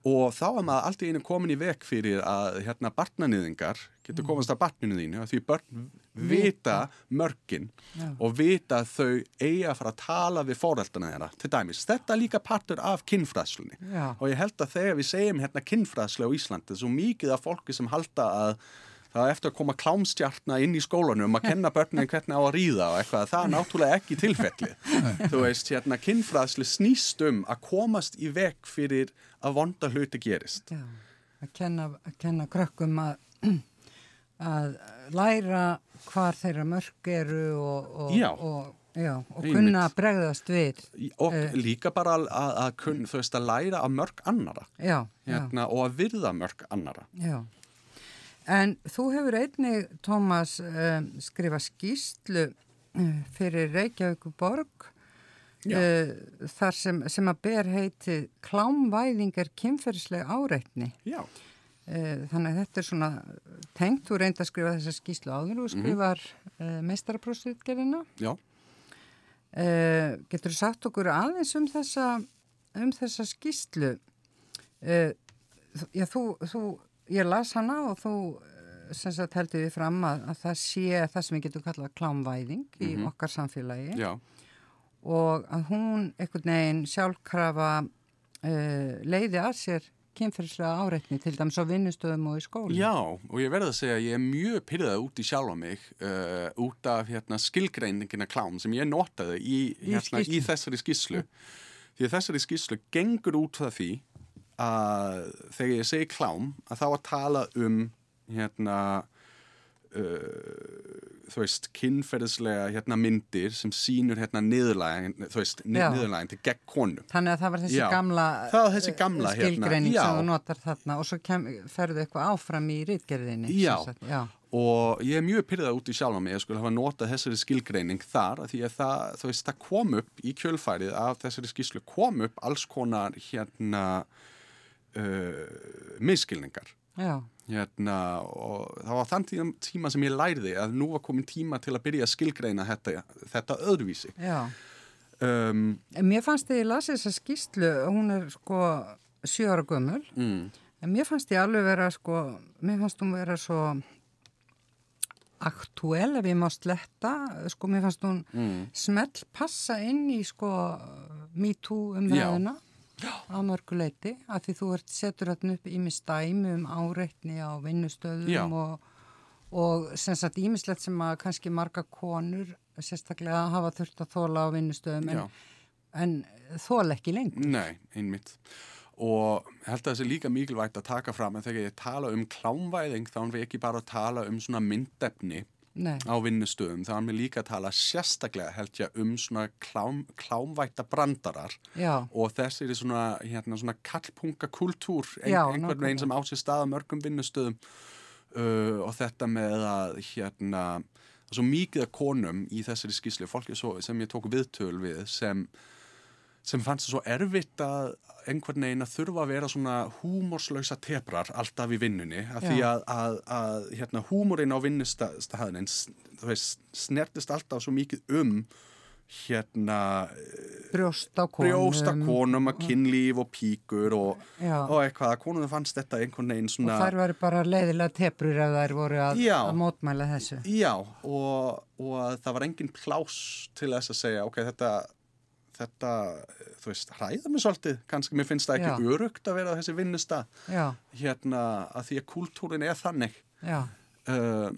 og þá er maður alltaf einu komin í vekk fyrir að hérna barnaniðingar getur komast að barninu þínu því börn vita mörgin Já. og vita að þau eiga að fara að tala við fóreldana þeirra til dæmis. Þetta er líka partur af kynfræðslunni Já. og ég held að þegar við segjum hérna kynfræðslu á Íslandi svo mikið af fólki sem halda að það er eftir að koma klámstjartna inn í skólanum að kenna börnin hvernig á að ríða og eitthvað, það er náttúrulega ekki tilfelli. Þú veist, hérna kynfræðslu snýst um að komast í vekk fyrir að vonda hluti gerist. Já, að kenna, að kenna krökkum að, að læra hvar þeirra mörg eru og, og, Já. og, já, og Einmitt. kunna að bregðast við. Og Eh. líka bara að, að, að kun, þú veist, að læra af mörg annara Já, já, hérna, og að virða mörg annara. En þú hefur einnig, Tómas, um, skrifa skýslu uh, fyrir Reykjavík borg Já. uh, þar sem, sem að ber heiti klámvæðingar kynferðislega áreitni. Já. Eh, Þannig að þetta er svona tengt, þú reyndi að skrifa þessa skýslu áður og skrifar mm -hmm. meistarapróstutgerina. Já. Uh, getur þú sagt okkur aðeins um þessa, um þessa skýslu? Uh, já, þú, þú, ég las hana og þú eh, sem sagt heldur við fram að, að það sé það sem við getum kallað klámvæðing í okkar samfélagi Já. og að hún einhvern veginn sjálfkrafa uh, leiði að sér kynferðslega áreitni til dæmis á vinnustöðum og í skóli. Já, og ég verði að segja að ég er mjög pyrðað út í sjálfa mig uh, út af hérna, skilgreiningina klám sem ég notaði í, Í hérna, í skýrslu. þessari skíslu. Því að þessari skíslu gengur út það því að þegar ég segi klám að þá að tala um hérna uh, þú veist, kynferðislega hérna myndir sem sýnur hérna niðurlægin, þú veist, niðurlægin til gegn konu. Þannig að það var þessi Já, gamla, þessi gamla, hérna, skilgreining já. sem þú notar þarna og svo kem, ferðu eitthvað áfram í rítgerðinni. Já. já. og ég er mjög pyrrað út í sjálfa mig að hafa notað þessari skilgreining þar að því að það, þú veist, það kom upp í kjölfærið af þessari skíslu kom upp alls konar hérna uh, miskilningar hérna og það var þann tíma, tíma sem ég lærði að nú var komin tíma til að byrja að skilgreina þetta, þetta öðruvísi. Um, mér fannst þegar ég las þessa skýslu, hún er sko sjö ára gömul, mm, en mér fannst ég alveg vera sko, mér fannst hún vera svo aktúel ef ég má sletta, sko mér fannst hún mm, smelt passa inn í sko MeToo umræðina á mörgu leiti að því þú ert setur þarna upp ími stæmi um áreitni á vinnustöðum og, og sem sagt ímislegt sem að kannski marga konur sérstaklega hafa þurft að þóla á vinnustöðum en, en þóla ekki lengur. Nei, einmitt. Og held að það sé líka mikilvægt að taka fram að þegar ég tala um klámvæðing þá er við ekki bara að tala um svona myndefni Nei, á vinnustöðum, þá er mér líka að tala sérstaklega held ég um svona klám, klámvætta brandarar já, og þessi er svona, hérna, svona kallpunga kultúr, ein, einhvern veginn sem á sér stað á mörgum vinnustöðum uh, og þetta með að hérna, svo mikið af konum í þessari skýslu, fólki sem ég tók viðtöl við sem sem fannst það svo erfitt að einhvern veginn að þurfa að vera svona húmorslausa teprar alltaf í vinnunni af því að, að, að hérna, húmorinn á veist, snertist alltaf svo mikið um hérna Brjóst á konum. brjóst af konum að kynlíf og píkur og, og eitthvað, konum fannst þetta einhvern veginn Og svona þær var bara leiðilega teprur ef þær voru að, Já. að mótmæla þessu. Já, og, og að það var engin plás til þess að segja, ok, þetta, þetta, þú veist, hræða mig svolítið, kannski mér finnst það ekki örugt að vera þessi vinnusta, hérna, að því að kúltúrin er þannig. Uh,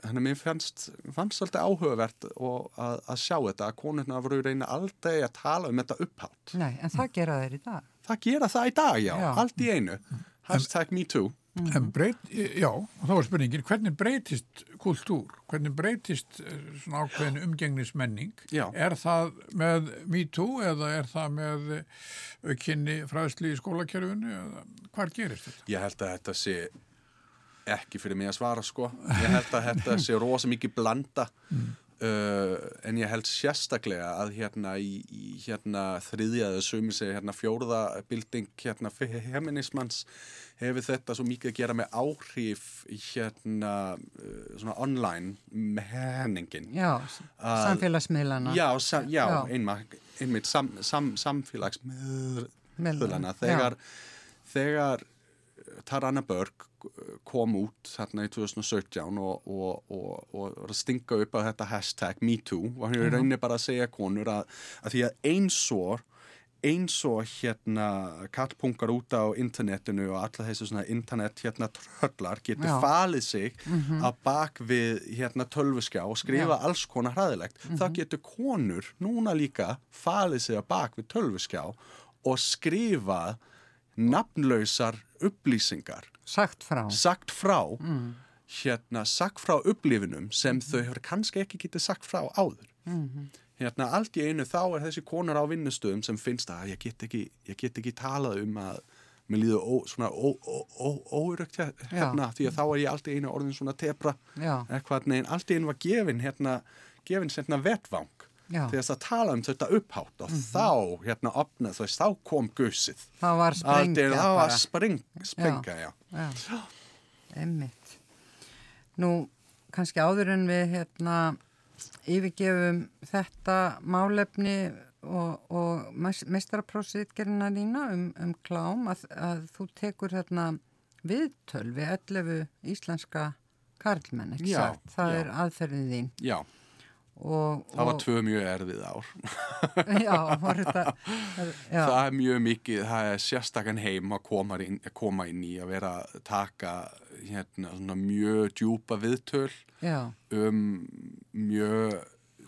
þannig að mér fannst, fannst svolítið áhugavert að, að sjá þetta, að konurna voru reyna aldrei að tala um þetta upphátt. nei, en það gera þeir í dag. Það gera það í dag, já, Já. allt í einu. Hashtag me too. En breyt, já, og þá var spurningin, hvernig breytist kultúr, hvernig breytist eh, svona ákveðin umgengnismenning? Já. Er það með MeToo eða er það með kynni fræðsli í skólakerfinu eða hvar gerist þetta? Ég held að þetta sé ekki fyrir mig að svara sko. Ég held að þetta sé rosa mikið blanda uh, en ég held sérstaklega að hérna í, í hérna þriðjaðu sumi segi hérna fjórða bilding hérna feminismans hefur þetta svo mikið að gera með áhrif hérna uh, svona online menningin. Já, samfélagsmiðlana. Já, sa, já, Já. einmitt, einmitt sam, sam, samfélagsmiðlana Miðlana, þegar, þegar Tarana Börg kom út þarna í 2017 og, og, og, og stinga upp á þetta hashtag MeToo og hann er rauninni bara að segja konur að, að því að eins og eins og hérna kallpungar út á internetinu og alla þessu svona internet hérna tröllar getur Já. falið sig að bak við hérna tölvuskjá og skrifa Já. alls konar hræðilegt þá getur konur núna líka falið sig að bak við tölvuskjá og skrifa nafnlausar upplýsingar Sagt frá. sagt frá hérna, sagt frá upplifinum sem þau hefur kannski ekki getið sagt frá áður. Hérna, allt í einu þá er þessi konur á vinnustöðum sem finnst að ég get ekki, ég get ekki talað um að mér líður ó, svona óurugt hérna, því að þá er ég allt í einu orðin svona tebra eitthvað, nein, allt í einu var gefin hérna, gefin vettvang. Já. Til þess að tala um þetta upphátt og þá, hérna, opnað, þú veist, þá kom gussið Það var sprengja einu, það var bara. spring, springa, já. Já, emmitt. Nú, kannski áður en við hérna yfirgefum þetta málefni og, og mestraprósitgerina þína um, um klám að, að þú tekur hérna viðtöl við 11 íslenska karlmenn, ekki Já, sagt? Það já. er aðferðin þín. Já, Og, það var tvö mjög erfið ár. (laughs) Já, var þetta, já, Það er mjög mikið, það er sérstakann heim að koma inn, að koma inn í að vera að taka hérna, svona mjög djúpa viðtöl já, um mjög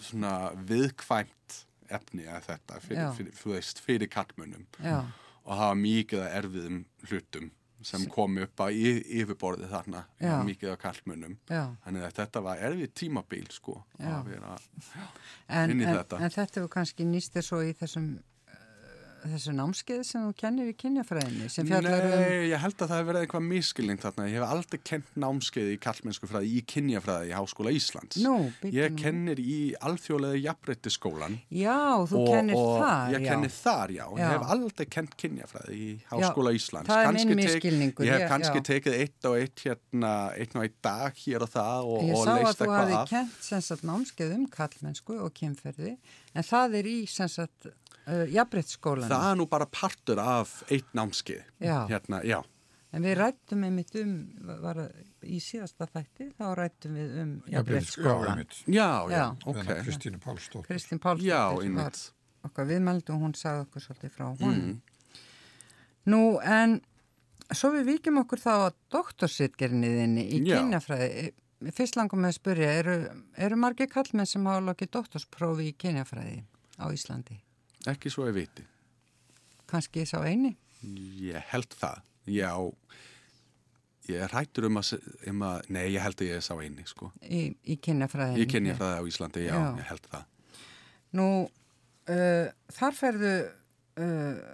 svona viðkvæmt efni að þetta fyrir, fyrir, fyrir, fyrir, já, og hafa mikið að erfiðum hlutum sem kom upp á y- yfirborðið þarna, Já. mikið af kallmönnum. já. Þannig að þetta var erfið tímabil sko Já. að vera En, inn í en, þetta. en þetta hefur kannski nýst þér svo í þessum þessu námskeið sem þú kennir í kynjafræðinni sem fjallar um Nei, ég held að það hefur verið eitthvað miskilning þarna. Ég hef aldrei kent námskeið í kallmennskufræði í kynjafræði í Háskóla Íslands. Nú, býttu Ég kennir í alþjóðlega jafnbrettiskólan. Já, þú kennir þar, Ég já. kennir þar, já. Já. Ég hef aldrei kent kynjafræði í Háskóla Íslands. það er minn misskilningur, Ég hef ég- kannski já. tekið eitt og eitt hérna, eitt og eitt dag hér og það og, Ég og sá að leist þú eitthvað af. kent sem sagt námskeið uh, jafnbryttskólan. Það er nú bara partur af eitt námskeið. Já. Hérna, já. En við rættum einmitt um, var, í síðasta þætti, þá rættum við um jafnbryttskólan. Já, já, Já. ok. Kristín okkar viðmældu og hún sagði okkur svolítið frá hún. Mm. Nú, en svo við vikjum okkur þá að doktorsitgerniðinni í kynjafræði. Fyrst langum með að spyrja, eru, eru margir kallmenn sem hafa lokið doktorsprófi í kynjafræði á Íslandi? Ekki svo ég viti. Kannski sá eini? Ég held það. Já, ég hættur um að, um að, nei, ég held að ég sá eini, sko. Í, í kynjafræðinni? Ég kenni það á Íslandi, já, Já. ég held það. Nú, uh, þar ferðu uh,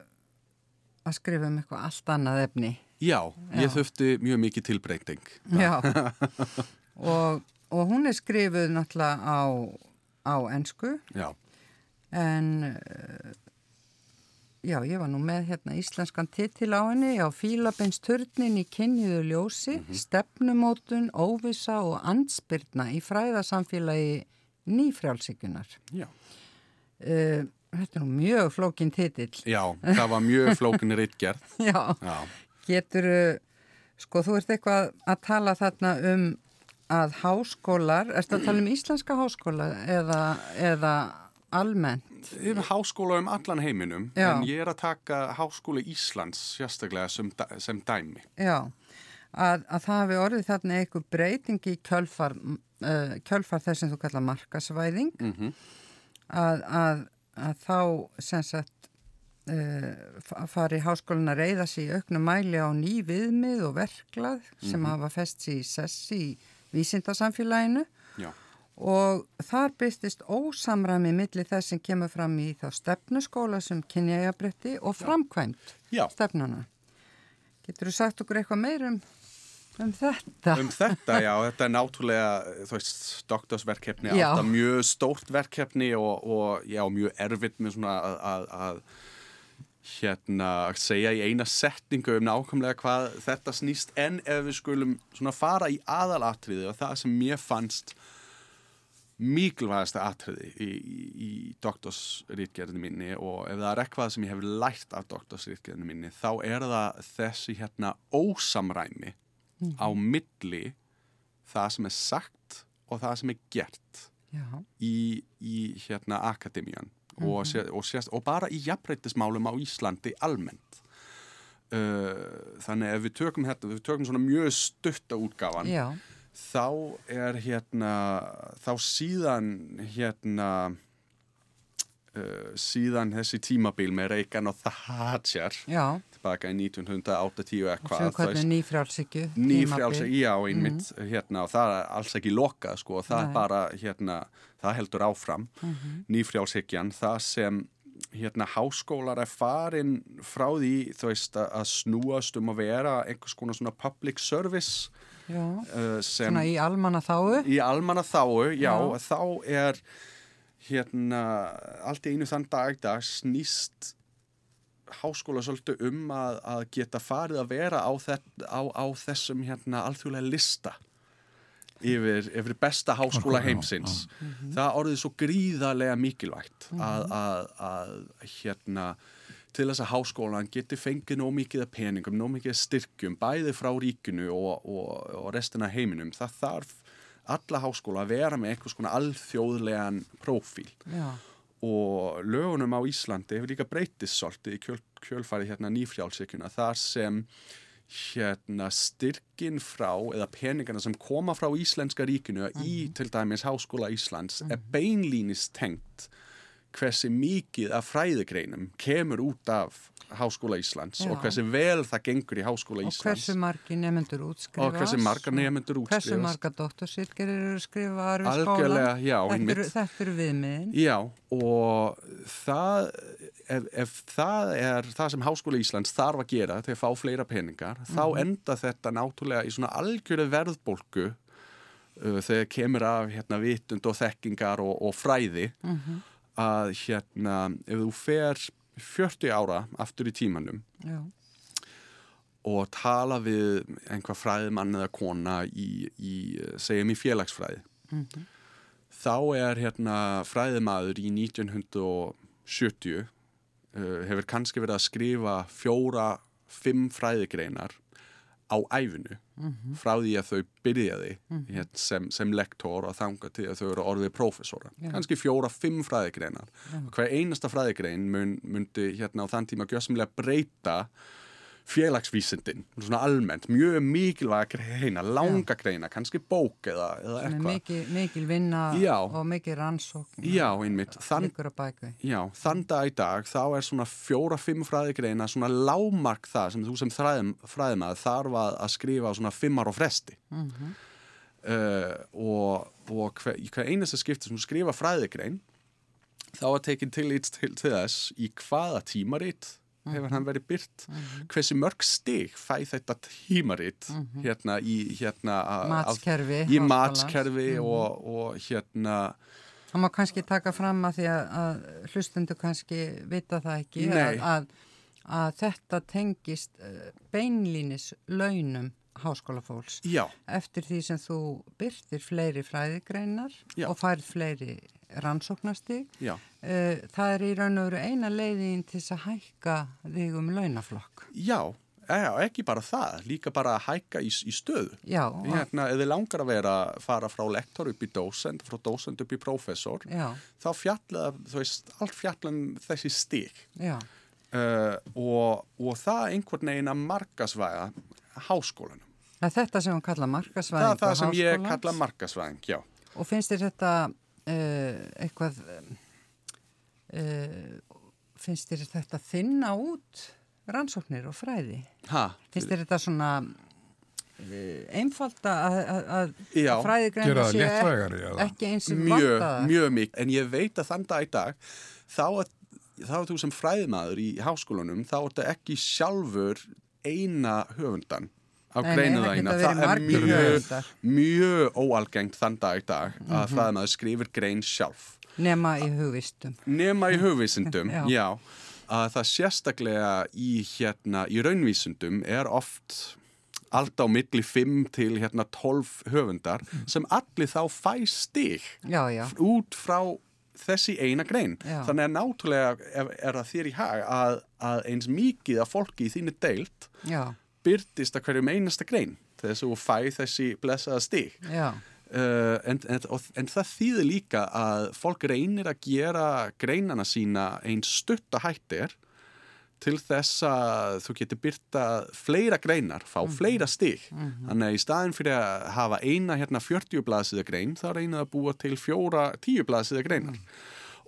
að skrifa um eitthvað allt annað efni. Já, ég Já. þurfti mjög mikið tilbreyting. Já, (laughs) og, og hún er skrifuð náttúrulega á, á ensku Já, en uh, já, ég var nú með hérna íslenskan titil á henni á Fílabensturnin í kynniðu ljósi, stefnumótun, óvisa og andspyrna í fræðasamfélagi nýfrjálsíkunar. já, Uh, þetta er nú mjög flókin titill. Já, það var mjög flókin rittgerð. (laughs) Já, Já, getur, sko þú ert eitthvað að tala þarna um að háskólar, erstu að tala um íslenska háskóla eða, eða almennt? háskóla um allan heiminum, Já. en ég er að taka háskóla Íslands sérstaklega sem, sem dæmi. Já, að, að það hafi orðið þarna eitthvað breyting í kjölfar, uh, kjölfar þess sem þú kallar markasvæðing Mm að, að, að þá sem sagt uh, fari háskólinn að reyða í auknum mæli á ný viðmið og verklað sem hafa fest sig í sessi í vísindasamfélaginu Já, og þar byrstist ósamræmi millir þess sem kemur fram í þá stefnuskóla sem kynjægabretti og framkvæmt Já. stefnuna. Getur þú sagt okkur eitthvað meir um, þetta? um þetta, já, þetta er náttúrulega, þú veist, doktorsverkefni, Já. alltaf mjög stórt verkefni og, og já, mjög erfitt með svona að, að, að hérna, að segja í eina setningu um nákvæmlega hvað þetta snýst, en ef við skulum svona fara í aðalatriði og það sem mér fannst mikilvægasta atriði í, í, í doktorsritgerðinu minni og ef það er eitthvað sem ég hef lært af doktorsritgerðinu minni þá er það þessi hérna ósamræmi á milli það sem er sagt og það sem er gert Já, í, í hérna akademían og, sé, og, sést, og bara í jafnbreytismálum á Íslandi almennt. Uh, þannig ef við tökum hérna, við tökum svona mjög stutta útgáfan já, þá er hérna þá síðan hérna uh, síðan þessi tímabil með Reagan og Thatcher já, tilbaka í 1980 eitthvað nýfrjálsíkju. nýfrjálsa, já, einmitt hérna, og það er alls ekki lokað sko, og það Nei. bara, hérna, það heldur áfram nýfrjálshyggjan, það sem hérna, háskólar er farin frá því, þú veist, að snúast um að vera einhvers konar svona public service uh, sem svona í almanna þáu. í almanna þáu, já, Já. þá er hérna allt í einu þann dag í dag snýst háskóla svolítið um að, að geta farið að vera á, á, á þessum hérna alþjóðlega lista yfir, yfir besta háskóla heimsins. Það orðið svo gríðarlega mikilvægt að, að, að hérna til þess að háskólan geti fengið nóg mikið af peningum, nóg mikið af styrkjum, bæði frá ríkinu og, og, og restina heiminum. Það þarf alla háskóla að vera með eitthvað svona alþjóðlegan prófíl. Já, og lögunum á Íslandi hefur líka breytist svolítið í kjöl, kjölfari hérna nýfrjálsíkjuna þar sem hérna styrkin frá eða peningana sem koma frá Íslenska ríkinu í til dæmis Háskóla Íslands er beinlínis tengt hversi mikið af fræðigreinum kemur út af Háskóla Íslands Já. og hversi vel það gengur í Háskóla og Íslands hversu margi nefnendur útskrifast. og hversu margar nefnendur Hversu útskrifast marga doktorsýtgerir eru skrifaðar við skólan. Algjörlega, já, Þetta eru, þetta eru viðmiðin. Já, og það, ef, ef það er það sem Háskóla Íslands þarf að gera til að fá fleira peningar, þá enda þetta náttúrulega í svona algjörðu verðbólku uh, þegar kemur af hérna, vitund og þekkingar og, og fræði að hérna, ef þú fer 40 ára aftur í tímanum Já, og tala við einhver fræðimann eða kona í, í segjum í félagsfræði þá er hérna fræðimaður í 1970 uh, hefur kannski verið að skrifa fjóra, fimm fræðigreinar á æfinu frá því að þau byrjaði hérna, sem, sem lektor og þanga til að þau eru orðið prófessora. Já. Kannski fjóra, fimm fræðigreinar. Og hver einasta fræðigrein mun, mundi hérna á þann tíma gjössamlega breyta félagsvísindin, svona almennt, mjög mikilvæga greina, langa greina, kannski bók eða, eða eitthvað. mikil, mikil vinna Já. og mikil rannsókn. Já, einmitt. Þann, já, þann dag í dag þá er svona fjóra-fimm fræðigreina svona lámark það sem þú sem fræðum, fræðimaður þarf að, að skrifa svona fimmar og fresti. Mhm. uh, og, og hver, hver einasta skipti sem skrifa fræðigrein þá er tekin til, til, til þess í hvaða tímarit hefur hann verið byrt hversu mörg stig fæ þetta tímarit hérna í hérna a- á- Matskerfi. í matskerfi og, og hérna Það má kannski taka fram að því að, að hlustundu kannski vita það ekki að, að, að þetta tengist uh, beinlínis launum háskólafólks. Já, eftir því sem þú byrtir fleiri fræðigreinar Já. og færð fleiri rannsóknastig. Já. Uh, það er í raun og veru eina leiðin til þess að hækka þig um launaflokk. Já, ekki bara það, líka bara að hækka í, í stöðu. Já. Hérna, þið langar að vera, fara frá lektor upp í dósend, frá dósend upp í prófessor, Já, þá fjalla, þú veist, allt fjallan þessi stík. Uh, og, og það einhvern veginn að markasvæða háskólanum. það er þetta sem hún kalla Það markasvæðingu er það sem ég kalla markasvæðing, já. Og finnst þér þetta eitthvað, uh, finnst þér þetta þinna út rannsóknir og fræði? Ha, Finnst þér þetta svona uh, einfalda að, að, að séu léttvægari, eða? ekki eins og mjög, mjög mikið. En ég veit að þann dag í dag, þá er, þá er þú sem fræðmaður í háskólanum, þá er þetta ekki sjálfur eina höfundan á greinu það þægina. Það er mjög, mjög óalgengt þann dag í dag að fræðmaður skrifir grein sjálf. Nema í hugvistum. Nema í (laughs) hugvísindum, Já. já. að það sérstaklega í, hérna, í raunvísindum er oft allt á milli 5 til hérna 12 höfundar sem allir þá fæ stig Já, já, út frá þessi eina grein. Já. Þannig að náttúrulega er, er það þér í hag að, að eins mikið af fólki í þínu deilt já, byrtist að hverjum einasta grein þess að þú fæ þessi blessaða stig. Uh, en, en, en það þýðir líka að fólk reynir að gera greinana sína einn stutta hættir til þess að þú getur byrta fleira greinar, fá fleira stig. Þannig að í staðin fyrir að hafa eina hérna 40 blaðsíða grein, þá reynir að búa til fjóra 10 blaðsíða greinar.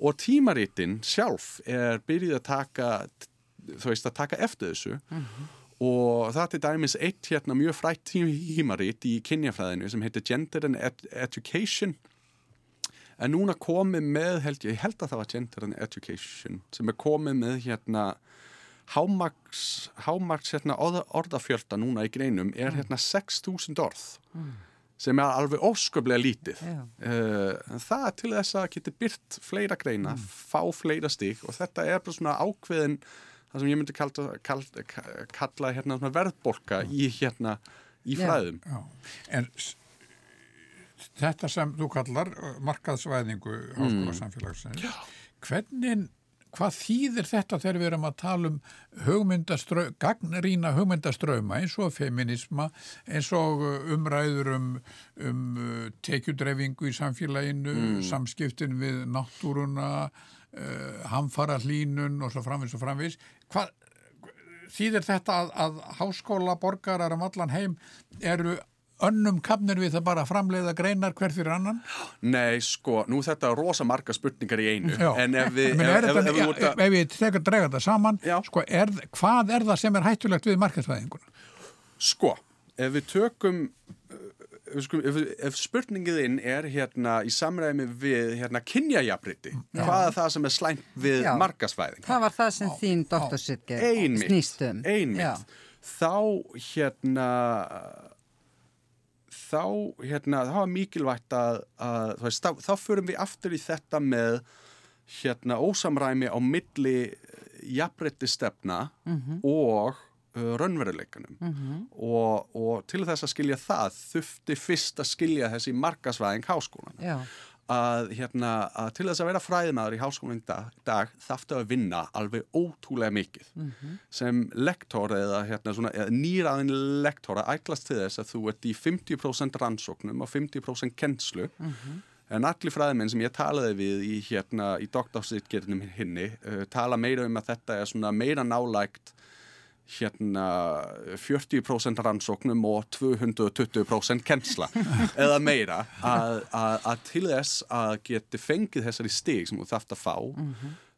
Og tímaritin sjálf er byrjuð að taka, þú veist, að taka eftir þessu og það er dæmis eitt hérna mjög frætt tímarit í kynjafræðinu sem heitir Gender and Ed Education. En núna komið með, held ég, held að það var Gender and Education sem er komið með hérna hámarks, hámarks hérna, orða, orðafjölda núna í greinum er hérna 6.000 orð sem er alveg ósköplega lítið. Já. uh, það er til þess að geta byrt fleira greina, fá fleira stík og þetta er bara svona ákveðin það sem ég myndi kalla, kalla, kalla hérna verðbolka í hérna í Já. fræðum. Já, en s- þetta sem þú kallar uh, markaðsvæðingu háskóla samfélagsins, hvernig, hvað þýðir þetta þegar við erum að tala um hugmyndastrau, gagnrýna hugmyndastrauma eins og feminisma, eins og uh, umræður um, um uh, tekjudreifingu í samfélaginu, samskiptin við náttúruna, uh, hamfara hlínun og svo framvis og framvis. Hvað, þýðir þetta að, að háskóla borgarar um allan heim eru önnum kapnir við það bara framleiða greinar hver fyrir annan? Nei, sko, nú þetta er rosa marga spurningar í einu en ef við, (laughs) ef, við tekur drega þetta saman, Já. sko, er, hvað er það sem er hættulegt við markaðsvæðinguna? Sko, ef við tökum uh, ef, ef, ef spurningiðinn er hérna í samræmi við hérna kynjajafriti, hvað er það sem er slæmt við Já. markasvæðing? það var það sem þín doktorsitger Einmitt, snýst um. Einmitt. Þá hérna þá hérna þá er mikilvægt að, að veist, þá, þá förum við aftur í þetta með hérna ósamræmi á milli jafnrétti stefna og uh, raunveruleikanum. Og, og til þess að skilja það þufti fyrst að skilja þessi markasvæðing háskólan að, hérna, að til þess að vera fræðimaður í háskólan dag, dag þarftu að vinna alveg ótrúlega mikið. Sem lektor eða, hérna, svona, eða nýraðin lektor að ætlast til þess að þú ert í 50% rannsóknum og 50% kennslu. En allir fræðimenn sem ég talaði við í, hérna, í doktorsitgerðinum hinni uh, tala meira um að þetta er meira nálægt hérna 40% rannsóknum og 220% kennsla eða meira að, að, að til þess að geti fengið þessari stig sem þú þarft að fá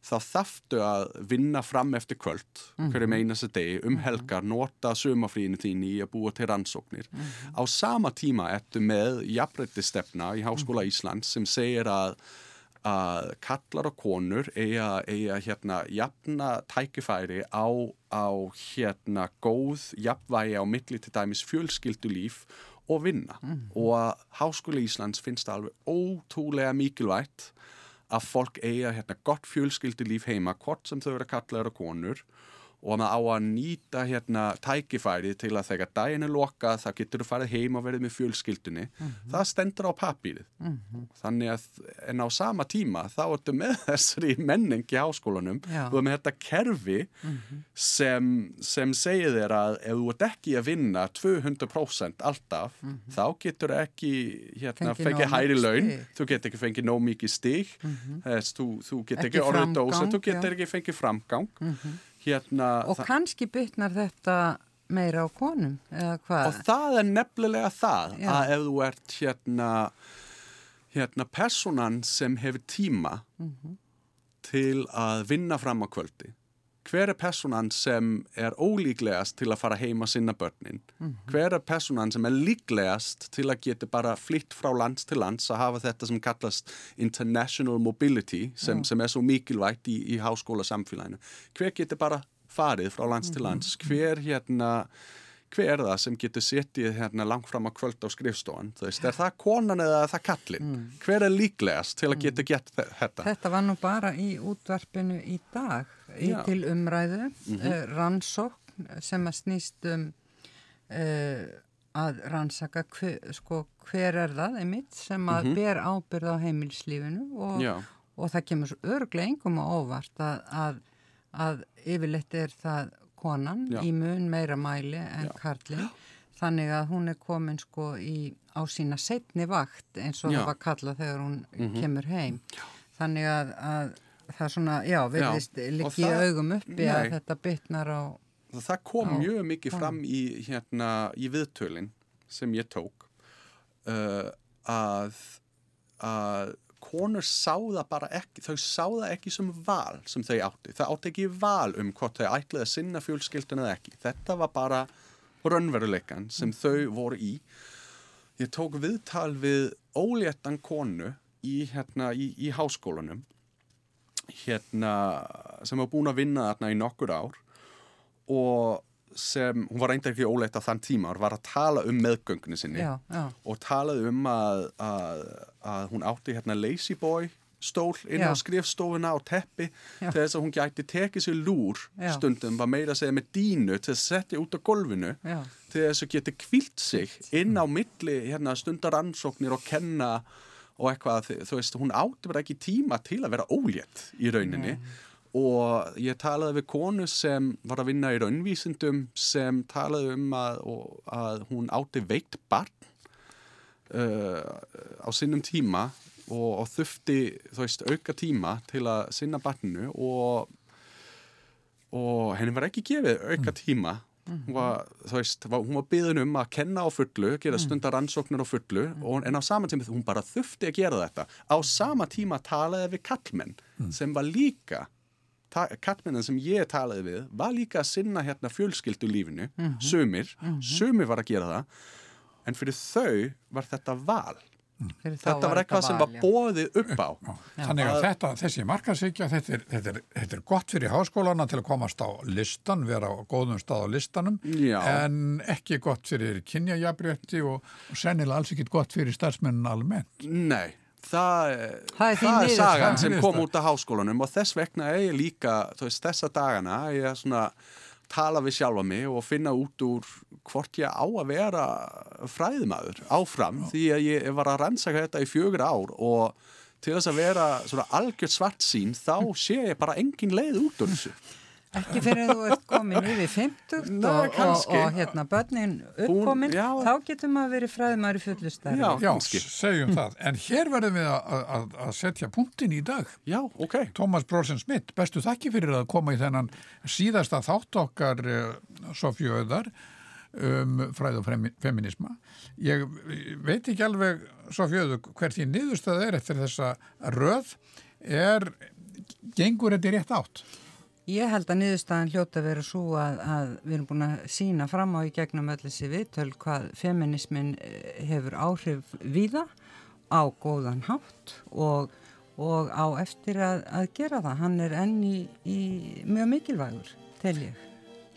þá þarftu að vinna fram eftir kvöld hverjum einasta degi um helgar nota sumafríinu þín í að búa til rannsóknir. Á sama tíma ertu með jafnrættistefna í Háskóla Íslands sem segir að að kallar og konur eiga, eiga hérna jafna tækifæri á, á hérna góð jafnvægi á milli til dæmis fjölskyldulíf og vinna. Og að Háskóla Íslands finnst það alveg ótrúlega mikilvægt að fólk eiga hérna gott fjölskyldulíf heima hvort sem þau eru kallar og konur og maður á að nýta hérna tækifæri til að þegar daginn er lokað það getur þú farið heim og verið með fjölskyldunni. Það stendur á papírið þannig að en á sama tíma þá ertu með (laughs) þessari menning í háskólanum. Já. er með þetta kerfi sem, sem segir þér að ef þú ert ekki að vinna 200% alltaf þá getur ekki hérna, Fengið hæri laun. stig. þú getur ekki fengið nóg mikið stig. Þess, þú, þú getur Ekki ekki, orðið dósa þú já. getur ekki fengið framgang hérna, Og kannski bytnar þetta meira á konum, eða hvað? og það er nefnilega það Já. að ef þú ert hérna hérna personan sem hefur tíma Mhm. til að vinna fram á kvöldi hver er personan sem er ólíklegast til að fara heima sinna börnin? Mhm. hver er personan sem er líklegast til að geta bara flytt frá lands til lands að hafa þetta sem kallast international mobility sem, sem er svo mikilvægt í, í háskóla samfélaginu hver getur bara farið frá lands til lands? Hver hérna hver er það sem getur setið hérna langt fram að kvöld á skrifstofan? Þú veist, er það konan eða er það kallinn? Hver er líklegast til að geta gett þetta? Þetta var nú bara í útvarpinu í dag, í Já. til umræðu, Mhm. eh, rannsókn sem að snýst um uh, að rannsaka hver, sko, hver er það einmitt sem að ber ábyrð á heimilslífinu og, og það kemur svo örglega engum á óvart að, að, að yfirleitt er það konan Já. í mun meira mæli en Já. karlinn. Þannig að hún er komin sko í, á sína setni vakt eins og það var kallað þegar hún Mhm. kemur heim. Þannig að, að það er svona, já, virðist Já, og líki í það- augum uppi að Nei. þetta bytnar á, það kom Já. mjög mikið fram í, hérna, í viðtölin sem ég tók uh, að, að konur sá það bara ekki, þau sá það ekki sem val sem þau átti. Það átti ekki val um hvort þau ætlaði að sinna fjölskyldun eða ekki. Þetta var bara raunveruleikan sem þau voru í. Ég tók viðtal við óléttan konu í, hérna, í, í háskólanum hérna, sem var búin að vinna þarna í nokkur ár og sem, hún var reyndar ekki óleitt á þann tíma, hún var að tala um meðgöngunni sinni já, já, og talaði um að, að, að hún átti hérna lazy boy stól inn á skrifstofuna og teppi Já. til þess að hún gæti tekið sér lúr stundum, var meira að segja með dínu til að setja út á gólfinu já, til þess að geti kvilt sig inn á milli hérna, stundaransóknir og kenna og eitthvað, þú veist, hún átti bara ekki tíma til að vera ólétt í rauninni og ég talaði við konu sem var að vinna í raunvísindum sem talaði um að, að hún átti veikt barn uh, á sinnum tíma og, og þufti, veist, auka tíma til að sinna barninu og og henni var ekki gefið auka tíma. Hún var, var, byðin um að kenna á fullu, gera stundar rannsóknir á fullu og, en á sama tíma hún bara þufti að gera þetta. Á sama tíma talaði við kallmenn sem var líka ta- kallmennin sem ég talaði við var líka að sinna hérna fjölskyldu lífinu sumir, sumir var að gera það. En fyrir þau var þetta val. Fyrir þá þetta var eitthvað sem val, var bóðið upp á. Já. Þannig að þetta, þessi markarsykja, þetta, er- þetta, er- þetta er gott fyrir háskólana til að komast á listan, vera á góðum stað á listanum, Já. en ekki gott fyrir kynjajabrétti og, og sennilega alls ekki gott fyrir starfsmennin almennt. Nei, það, Það er það er sagan sem kom út af háskólanum og þess vegna er ég líka, veist, þessa dagana er ég svona tala við sjálfa mig og finna út úr hvort ég á að vera fræðimaður áfram því að ég var að rannsaka þetta í fjögur ár og til þess að vera svona algjört svart sín þá sé ég bara engin leið út úr þessu. Ekki fyrir að þú ert komin (laughs) yfir 50 Nei, og, og, og hérna börnin uppkomin, já. þá getur maður verið fræðumæri fullustæri. Já. Já, segjum það. En hér verðum við að, að, að setja punktin í dag. Já, ok. Tómas Brósen Smith, bestu þakki fyrir að koma í þennan síðasta þátt okkar uh, Sofíu Öðar um fræð og femi- feminisma. Ég veit ekki alveg, Sofíu Öður, hver því niðurstað er eftir þessa röð er, gengur þetta í rétt átt? Ég held að niðurstaðan hljóta að vera svo að, að við erum búin að sína fram á í gegnum öll þessi viðtöl hvað feminismin eh, hefur áhrif víða á góðan hátt og, og á eftir að, að gera það. Hann er enn í, í mjög mikilvægur, tel ég.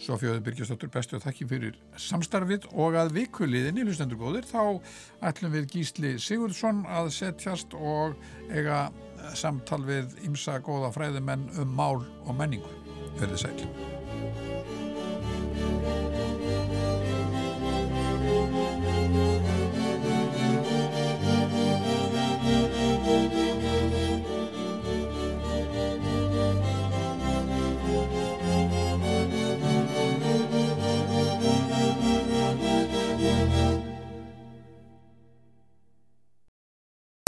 Sofíu Birgisdóttur, bestu þakki fyrir samstarfið og að vikuliðinni, hlustendur góðir, þá ætlum við Gísli Sigurðsson að setjast og eiga samtal við ymsa góða fræðimenn um mál og menningu. Verðið sæl.